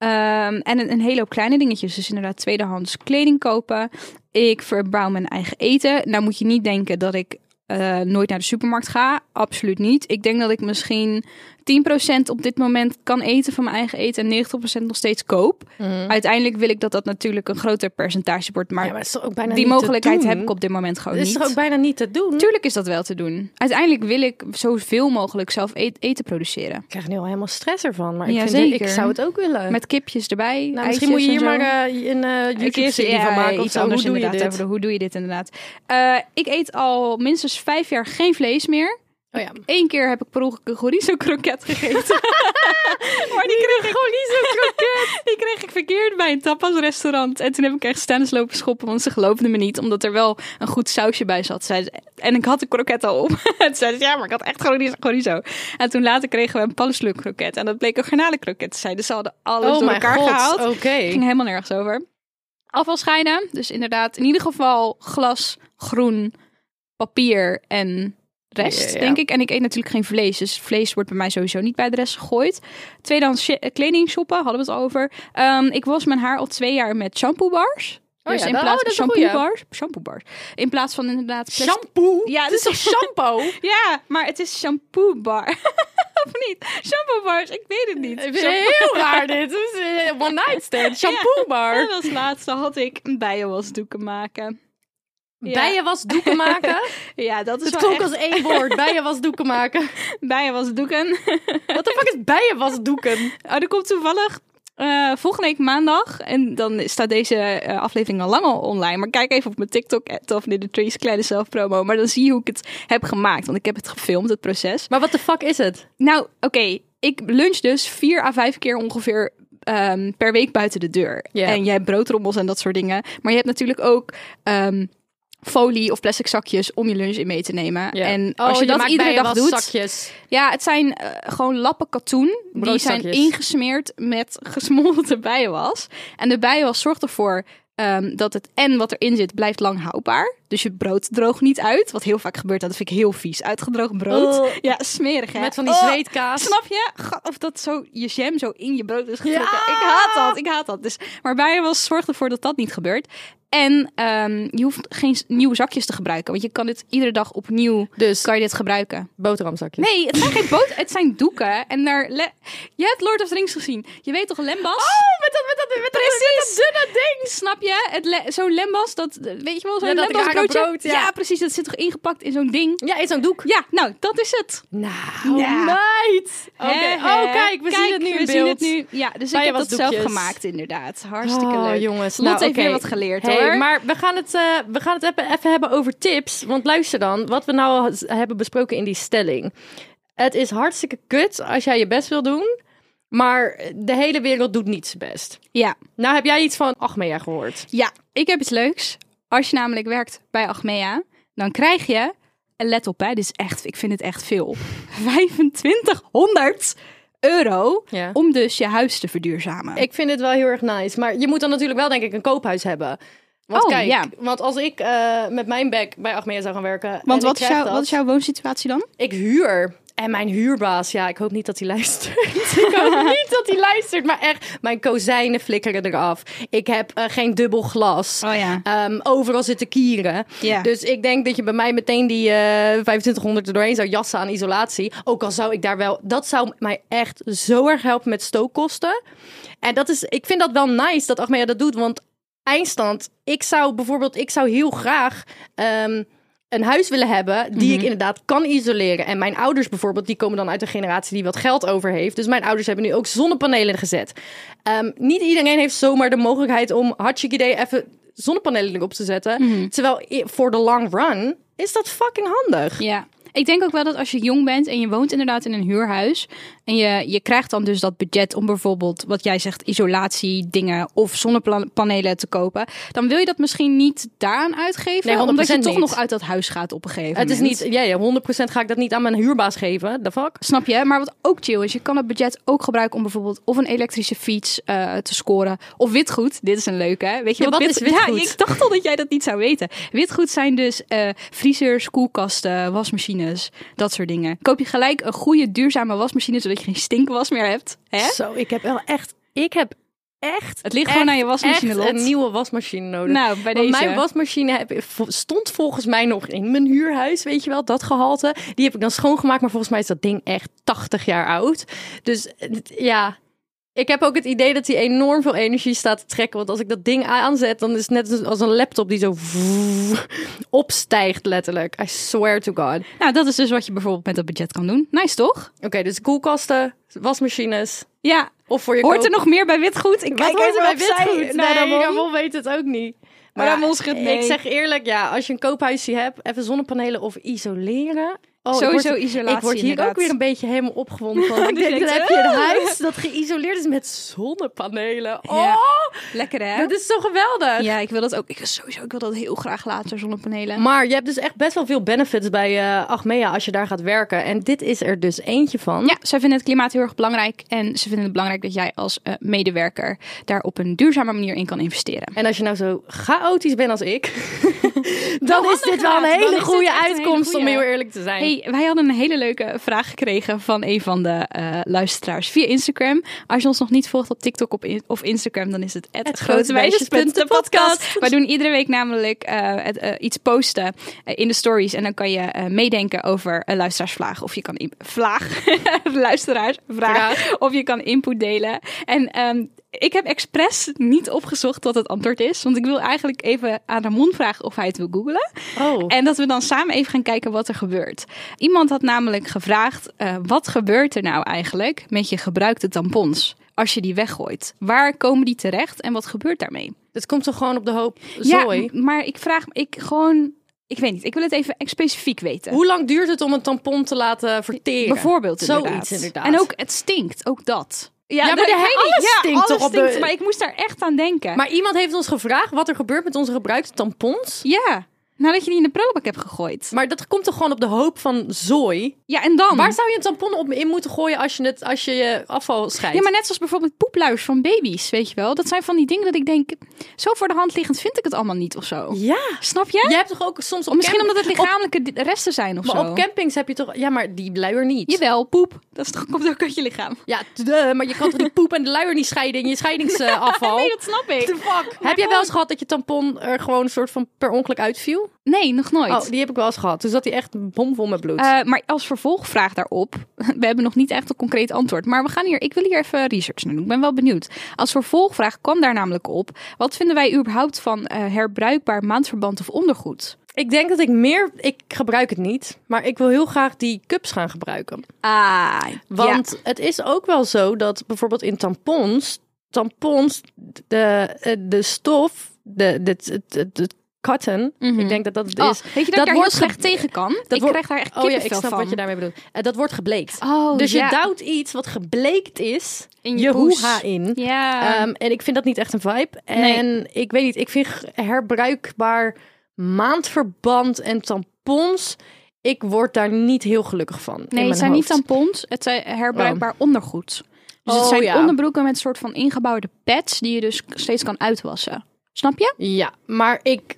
[SPEAKER 3] Ehm, en een, een hele hoop kleine dingetjes. Dus inderdaad tweedehands kleding kopen. Ik verbouw mijn eigen eten. Nou moet je niet denken dat ik eh, nooit naar de supermarkt ga. Absoluut niet. Ik denk dat ik misschien 10% op dit moment kan eten van mijn eigen eten en 90% nog steeds koop. Uiteindelijk wil ik dat dat natuurlijk een groter percentage wordt. Maar,
[SPEAKER 2] Ja, maar ook bijna
[SPEAKER 3] die
[SPEAKER 2] niet
[SPEAKER 3] mogelijkheid heb ik op dit moment gewoon
[SPEAKER 2] Het is
[SPEAKER 3] niet.
[SPEAKER 2] toch ook bijna niet te doen?
[SPEAKER 3] Tuurlijk is dat wel te doen. Uiteindelijk wil ik zoveel mogelijk zelf eten produceren.
[SPEAKER 2] Ik krijg nu al helemaal stress ervan, maar ik,
[SPEAKER 3] Ja,
[SPEAKER 2] vind ik zou het ook willen.
[SPEAKER 3] Met kipjes erbij.
[SPEAKER 2] nou, misschien moet je hier maar eh, een YouTube-serie
[SPEAKER 3] ja,
[SPEAKER 2] van maken of
[SPEAKER 3] iets
[SPEAKER 2] zo.
[SPEAKER 3] anders
[SPEAKER 2] Hoe doe je
[SPEAKER 3] inderdaad. over de- hoe doe je dit inderdaad? Eh, ik eet al minstens vijf jaar geen vlees meer.
[SPEAKER 2] Oh ja.
[SPEAKER 3] Eén keer heb ik per ongeluk een chorizo kroket gegeten. maar die kreeg ik chorizo kroket. Die kreeg ik verkeerd bij een tapasrestaurant. En toen heb ik echt staan lopen schoppen, want ze geloofden me niet, omdat er wel een goed sausje bij zat. Zei ze. En ik had de kroket al op. en zeiden ze, ja, maar ik had echt chorizo. chorizo. En toen later kregen we een paddenstoel kroket. En dat bleek een garnalenkroket te zijn. Dus ze hadden alles
[SPEAKER 2] Oh
[SPEAKER 3] door elkaar
[SPEAKER 2] god,
[SPEAKER 3] gehaald.
[SPEAKER 2] oké.
[SPEAKER 3] ging helemaal nergens over. Afval scheiden. Dus inderdaad, in ieder geval glas, groen, papier en rest, denk ik. En ik eet natuurlijk geen vlees. Dus vlees wordt bij mij sowieso niet bij de rest gegooid. Tweedehands eh, kleding shoppen, hadden we het over. Ehm, ik was mijn haar al twee jaar met shampoo bars.
[SPEAKER 2] Oh
[SPEAKER 3] dus
[SPEAKER 2] ja,
[SPEAKER 3] in
[SPEAKER 2] dat-
[SPEAKER 3] plaats
[SPEAKER 2] oh, is een
[SPEAKER 3] shampoo bars, shampoo bars. In plaats van inderdaad plastic-
[SPEAKER 2] Shampoo?
[SPEAKER 3] Ja,
[SPEAKER 2] het is toch shampoo?
[SPEAKER 3] Ja, maar het is shampoo bar. of niet? Shampoo bars, ik weet het niet.
[SPEAKER 2] Ik vind het heel raar dit. Een one night stand. Shampoo bar.
[SPEAKER 3] En als laatste had ik een bijenwasdoeken maken. Ja.
[SPEAKER 2] Bijenwasdoeken maken.
[SPEAKER 3] Ja, dat is
[SPEAKER 2] Het klonk
[SPEAKER 3] echt
[SPEAKER 2] als één woord. Bijenwasdoeken maken.
[SPEAKER 3] bijenwasdoeken.
[SPEAKER 2] Wat de fuck is bijenwasdoeken?
[SPEAKER 3] Oh, er komt toevallig eh, volgende week maandag. En dan staat deze eh, aflevering al lang al online. Maar kijk even op mijn TikTok, in de Trees, kleine zelfpromo. Maar dan zie je hoe ik het heb gemaakt. Want ik heb het gefilmd, het proces.
[SPEAKER 2] Maar wat de fuck is het?
[SPEAKER 3] Nou, oké. Ik lunch dus vier à vijf keer ongeveer ehm, per week buiten de deur. En jij hebt broodrommels en dat soort dingen. Maar je hebt natuurlijk ook ehm, folie of plastic zakjes om je lunch in mee te nemen. En als je, dat
[SPEAKER 2] maakt
[SPEAKER 3] iedere dag doet...
[SPEAKER 2] bijenwaszakjes.
[SPEAKER 3] Ja, het zijn eh, gewoon lappen katoen. Die zijn ingesmeerd met gesmolten bijenwas. En de bijenwas zorgt ervoor ehm, dat het en wat erin zit blijft lang houdbaar. Dus je brood droogt niet uit. Wat heel vaak gebeurt, dat vind ik heel vies. Uitgedroogd brood.
[SPEAKER 2] Oh.
[SPEAKER 3] Ja, smerig hè.
[SPEAKER 2] Met van die
[SPEAKER 3] Oh,
[SPEAKER 2] zweetkaas.
[SPEAKER 3] Snap je? Of dat zo je jam zo in je brood is
[SPEAKER 2] Ja!
[SPEAKER 3] getrokken. Ik haat dat, ik haat dat. Dus, maar bijenwas zorgt ervoor dat dat niet gebeurt. En ehm, je hoeft geen nieuwe zakjes te gebruiken. Want je kan dit iedere dag opnieuw
[SPEAKER 2] Dus
[SPEAKER 3] kan je dit gebruiken.
[SPEAKER 2] boterhamzakjes.
[SPEAKER 3] Nee, het zijn geen boot, het zijn doeken. En daar. Je hebt Lord of the Rings gezien. Je weet toch lembas?
[SPEAKER 2] Oh, met dat, met dat, met dat,
[SPEAKER 3] Precies.
[SPEAKER 2] met dat dunne ding.
[SPEAKER 3] Snap je? Het le- zo'n lembas, dat weet je wel, zo'n
[SPEAKER 2] Ja, dat
[SPEAKER 3] lembas
[SPEAKER 2] rare
[SPEAKER 3] broodje.
[SPEAKER 2] brood, ja.
[SPEAKER 3] precies. Dat zit toch ingepakt in zo'n ding.
[SPEAKER 2] Ja, in zo'n doek.
[SPEAKER 3] Ja, nou, dat is het.
[SPEAKER 2] Nou,
[SPEAKER 3] Ja.
[SPEAKER 2] meid.
[SPEAKER 3] Hè?
[SPEAKER 2] Oh, kijk, we zien het nu
[SPEAKER 3] we
[SPEAKER 2] in
[SPEAKER 3] zien het nu. Ja, dus ik heb dat zelf gemaakt inderdaad. Hartstikke
[SPEAKER 2] Oh,
[SPEAKER 3] leuk.
[SPEAKER 2] jongens.
[SPEAKER 3] Lot
[SPEAKER 2] nou,
[SPEAKER 3] heeft weer wat geleerd
[SPEAKER 2] Hey,
[SPEAKER 3] hoor.
[SPEAKER 2] Maar we gaan het, eh, we gaan het even, even hebben over tips. Want luister dan, wat we nou al hebben besproken in die stelling. Het is hartstikke kut als jij je best wil doen. Maar de hele wereld doet niet zijn best.
[SPEAKER 3] Ja.
[SPEAKER 2] Nou heb jij iets van Achmea gehoord.
[SPEAKER 3] ja, ik heb iets leuks. Als je namelijk werkt bij Achmea, dan krijg je, en let op hè, dit is echt, ik vind het echt veel, 2500 euro
[SPEAKER 2] Ja.
[SPEAKER 3] om dus je huis te verduurzamen.
[SPEAKER 2] Ik vind het wel heel erg nice. Maar je moet dan natuurlijk wel denk ik een koophuis hebben. Want
[SPEAKER 3] Oh,
[SPEAKER 2] kijk,
[SPEAKER 3] ja.
[SPEAKER 2] want als ik eh, met mijn bek bij Achmea zou gaan werken...
[SPEAKER 3] Want wat is,
[SPEAKER 2] krijg
[SPEAKER 3] jouw,
[SPEAKER 2] dat,
[SPEAKER 3] wat is jouw woonsituatie dan?
[SPEAKER 2] Ik huur. En mijn huurbaas, ja, ik hoop niet dat hij luistert. ik hoop niet dat hij luistert. Maar echt, mijn kozijnen flikkeren eraf. Ik heb eh, geen dubbel glas.
[SPEAKER 3] Oh ja.
[SPEAKER 2] Ehm, overal zitten kieren.
[SPEAKER 3] Ja.
[SPEAKER 2] Dus ik denk dat je bij mij meteen die eh 2500 er doorheen zou jassen aan isolatie. Ook al zou ik daar wel... Dat zou mij echt zo erg helpen met stookkosten. En dat is, ik vind dat wel nice dat Achmea dat doet. Want eindstand, ik zou bijvoorbeeld... Ik zou heel graag... ehm, een huis willen hebben die ik inderdaad kan isoleren. En mijn ouders bijvoorbeeld, die komen dan uit een generatie die wat geld over heeft. Dus mijn ouders hebben nu ook zonnepanelen gezet. Ehm, niet iedereen heeft zomaar de mogelijkheid om hartstikke idee even zonnepanelen erop te zetten. Terwijl i- voor de long run is dat fucking handig.
[SPEAKER 3] Ja. Ik denk ook wel dat als je jong bent en je woont inderdaad in een huurhuis. En je, je krijgt dan dus dat budget om bijvoorbeeld, wat jij zegt, isolatie dingen of zonnepanelen te kopen. Dan wil je dat misschien niet daaraan uitgeven.
[SPEAKER 2] Nee, 100%
[SPEAKER 3] omdat je toch
[SPEAKER 2] niet.
[SPEAKER 3] nog uit dat huis gaat op een gegeven
[SPEAKER 2] Het is
[SPEAKER 3] moment.
[SPEAKER 2] niet, ja, ja, 100% ga ik dat niet aan mijn huurbaas geven. The fuck?
[SPEAKER 3] Snap je? Maar wat ook chill is, je kan het budget ook gebruiken om bijvoorbeeld of een elektrische fiets eh, te scoren. Of witgoed. Dit is een leuke. hè? Weet je
[SPEAKER 2] Ja,
[SPEAKER 3] wat,
[SPEAKER 2] wat is witgoed?
[SPEAKER 3] Ja, ik dacht al dat jij dat niet zou weten. Witgoed zijn dus eh vriezers, koelkasten, wasmachines, dat soort dingen. Koop je gelijk een goede duurzame wasmachine, zodat je geen stinkwas meer hebt. Hè?
[SPEAKER 2] Zo, ik heb wel echt, ik heb echt.
[SPEAKER 3] Het ligt gewoon aan je wasmachine, Lot.
[SPEAKER 2] een nieuwe wasmachine nodig.
[SPEAKER 3] Nou, bij
[SPEAKER 2] Want
[SPEAKER 3] deze.
[SPEAKER 2] mijn wasmachine heb, stond volgens mij nog in mijn huurhuis, weet je wel, dat gehalte. Die heb ik dan schoongemaakt, maar volgens mij is dat ding echt 80 jaar oud. Dus eh, ja, ik heb ook het idee dat hij enorm veel energie staat te trekken. Want als ik dat ding aanzet, dan is het net als een laptop die zo opstijgt letterlijk. I swear to God. Oké,
[SPEAKER 3] Nou, dat is dus wat je bijvoorbeeld met dat budget kan doen. Nice, toch?
[SPEAKER 2] dus koelkasten, wasmachines.
[SPEAKER 3] Ja.
[SPEAKER 2] Of voor je
[SPEAKER 3] Hoort
[SPEAKER 2] koop-
[SPEAKER 3] er nog meer bij witgoed? Ik kijk
[SPEAKER 2] hoort
[SPEAKER 3] even
[SPEAKER 2] er bij witgoed? Nee,
[SPEAKER 3] Ramon.
[SPEAKER 2] Ramon weet het ook niet.
[SPEAKER 3] Maar Ramon schudt nee.
[SPEAKER 2] Ik zeg eerlijk, ja, als je een koophuisje hebt, even zonnepanelen of isoleren. Oh, ik
[SPEAKER 3] Sowieso
[SPEAKER 2] word-
[SPEAKER 3] isolatie,
[SPEAKER 2] Ik word hier
[SPEAKER 3] inderdaad.
[SPEAKER 2] ook weer een beetje helemaal opgewonden van. Ik denk, dan heb je een huis dat geïsoleerd is met zonnepanelen. Oh,
[SPEAKER 3] Ja. Lekker, hè?
[SPEAKER 2] dat is zo geweldig.
[SPEAKER 3] Ja, ik wil dat ook. Ik, sowieso, ik wil dat heel graag later, zonnepanelen.
[SPEAKER 2] Maar je hebt dus echt best wel veel benefits bij eh Achmea als je daar gaat werken. En dit is er dus eentje van.
[SPEAKER 3] Ja, zij vinden het klimaat heel erg belangrijk. En ze vinden het belangrijk dat jij als eh, medewerker daar op een duurzame manier in kan investeren.
[SPEAKER 2] En als je nou zo chaotisch bent als ik, dan is dit wel een hele goede
[SPEAKER 3] hele
[SPEAKER 2] uitkomst om heel eerlijk te zijn.
[SPEAKER 3] Hey, wij hadden een hele leuke vraag gekregen van een van de eh, luisteraars via Instagram. Als je ons nog niet volgt op TikTok op in- of Instagram, dan is het het
[SPEAKER 2] grotemeisjes.de
[SPEAKER 3] Wij doen iedere week namelijk eh, het, eh, iets posten in de stories. En dan kan je meedenken over een luisteraarsvraag. Of je kan vlaag, luisteraarsvraag.
[SPEAKER 2] Vraag.
[SPEAKER 3] Of je kan input delen. En ehm, ik heb expres niet opgezocht wat het antwoord is. Want ik wil eigenlijk even aan Ramon vragen of hij het wil googlen.
[SPEAKER 2] Oh.
[SPEAKER 3] En dat we dan samen even gaan kijken wat er gebeurt. Iemand had namelijk gevraagd: eh, wat gebeurt er nou eigenlijk met je gebruikte tampons als je die weggooit? Waar komen die terecht en wat gebeurt daarmee?
[SPEAKER 2] Het komt toch gewoon op de hoop zooi?
[SPEAKER 3] Ja, maar ik vraag me, ik gewoon, ik weet niet, ik wil het even specifiek weten.
[SPEAKER 2] Hoe lang duurt het om een tampon te laten verteren?
[SPEAKER 3] Bijvoorbeeld
[SPEAKER 2] Zoiets
[SPEAKER 3] inderdaad. En ook, het stinkt, ook dat. Ja,
[SPEAKER 2] maar de-
[SPEAKER 3] niet.
[SPEAKER 2] alles
[SPEAKER 3] Ja,
[SPEAKER 2] stinkt
[SPEAKER 3] alles
[SPEAKER 2] toch op de-
[SPEAKER 3] Maar ik moest daar echt aan denken.
[SPEAKER 2] Maar iemand heeft ons gevraagd wat er gebeurt met onze gebruikte tampons.
[SPEAKER 3] ja, nadat je die in de prullenbak hebt gegooid.
[SPEAKER 2] Maar dat komt toch gewoon op de hoop van zooi?
[SPEAKER 3] Ja, en dan?
[SPEAKER 2] Waar zou je een tampon op in moeten gooien als je, het, als je je afval scheidt?
[SPEAKER 3] Ja, maar net zoals bijvoorbeeld poepluis van baby's, weet je wel. Dat zijn van die dingen dat ik denk, zo voor de hand liggend vind ik het allemaal niet of zo.
[SPEAKER 2] Ja.
[SPEAKER 3] Snap je?
[SPEAKER 2] Je hebt toch ook soms op
[SPEAKER 3] misschien omdat het lichamelijke resten zijn of
[SPEAKER 2] maar
[SPEAKER 3] zo.
[SPEAKER 2] op campings heb je toch... Ja, maar die luier niet.
[SPEAKER 3] Jawel, poep. Dat is toch, komt ook uit je lichaam.
[SPEAKER 2] Ja, duh, maar je kan toch die poep en de luier niet scheiden in je scheidingsafval?
[SPEAKER 3] Nee, dat snap ik.
[SPEAKER 2] fuck? Heb jij wel eens gehad dat je tampon er gewoon een soort van per ongeluk uitviel?
[SPEAKER 3] Nee, nog nooit.
[SPEAKER 2] Oh, die heb ik wel eens gehad. Dus dat hij echt bomvol met bloed.
[SPEAKER 3] Eh, maar als vervolgvraag daarop, we hebben nog niet echt een concreet antwoord. Maar we gaan hier, ik wil hier even research naar doen. Ik ben wel benieuwd. Als vervolgvraag kwam daar namelijk op. Wat vinden wij überhaupt van eh, herbruikbaar maandverband of ondergoed?
[SPEAKER 2] Ik denk dat ik meer... Ik gebruik het niet. Maar ik wil heel graag die cups gaan gebruiken.
[SPEAKER 3] Ah,
[SPEAKER 2] Want het is ook wel zo dat bijvoorbeeld in tampons... Tampons, de, eh, de stof, de, de, de, de, cotton...
[SPEAKER 3] Mhm.
[SPEAKER 2] Ik denk dat dat het
[SPEAKER 3] Oh,
[SPEAKER 2] is.
[SPEAKER 3] weet je dat,
[SPEAKER 2] dat
[SPEAKER 3] ik daar
[SPEAKER 2] wordt
[SPEAKER 3] heel slecht
[SPEAKER 2] ge-
[SPEAKER 3] tegen kan? ik
[SPEAKER 2] wordt-
[SPEAKER 3] krijg daar echt
[SPEAKER 2] Oh ja,
[SPEAKER 3] kippenvel
[SPEAKER 2] ik snap
[SPEAKER 3] van.
[SPEAKER 2] wat je daarmee bedoelt. Eh, dat wordt gebleekt.
[SPEAKER 3] Oh,
[SPEAKER 2] dus
[SPEAKER 3] ja.
[SPEAKER 2] je duwt iets wat gebleekt is
[SPEAKER 3] In
[SPEAKER 2] je,
[SPEAKER 3] je
[SPEAKER 2] hoeha in.
[SPEAKER 3] Ja.
[SPEAKER 2] Ehm, en ik vind dat niet echt een vibe.
[SPEAKER 3] Nee.
[SPEAKER 2] En ik weet niet, ik vind herbruikbaar maandverband en tampons. Ik word daar niet heel gelukkig van.
[SPEAKER 3] nee, het zijn niet tampons, het zijn herbruikbaar ondergoed. Dus het
[SPEAKER 2] Oh,
[SPEAKER 3] zijn
[SPEAKER 2] ja.
[SPEAKER 3] onderbroeken met een soort van ingebouwde pads die je dus steeds kan uitwassen. Snap je?
[SPEAKER 2] Ja, maar ik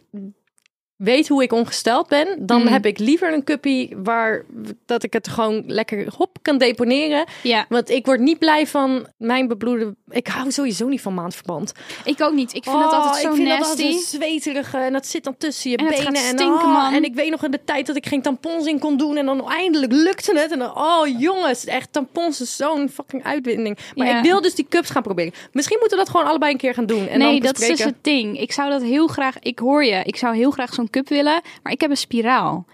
[SPEAKER 2] weet hoe ik ongesteld ben. Dan
[SPEAKER 3] Mm.
[SPEAKER 2] heb ik liever een cuppie waar dat ik het gewoon lekker hop kan deponeren.
[SPEAKER 3] Ja.
[SPEAKER 2] Want ik word niet blij van mijn bebloede. Ik hou sowieso niet van maandverband.
[SPEAKER 3] Ik ook niet. Ik vind het altijd zo
[SPEAKER 2] Oh, ik vind
[SPEAKER 3] nasty.
[SPEAKER 2] dat altijd zweterige en dat zit dan tussen je
[SPEAKER 3] En
[SPEAKER 2] benen en
[SPEAKER 3] stinken,
[SPEAKER 2] oh,
[SPEAKER 3] man.
[SPEAKER 2] En ik weet nog in de tijd dat ik geen tampons in kon doen en dan eindelijk lukte het en dan oh jongens, echt tampons is zo'n fucking uitwinding. Maar
[SPEAKER 3] Ja.
[SPEAKER 2] ik wil dus die cups gaan proberen. Misschien moeten we dat gewoon allebei een keer gaan doen en
[SPEAKER 3] nee,
[SPEAKER 2] dan
[SPEAKER 3] dat is dus het ding. Ik zou dat heel graag. Ik hoor je. Ik zou heel graag zo'n cup willen, maar ik heb een spiraal.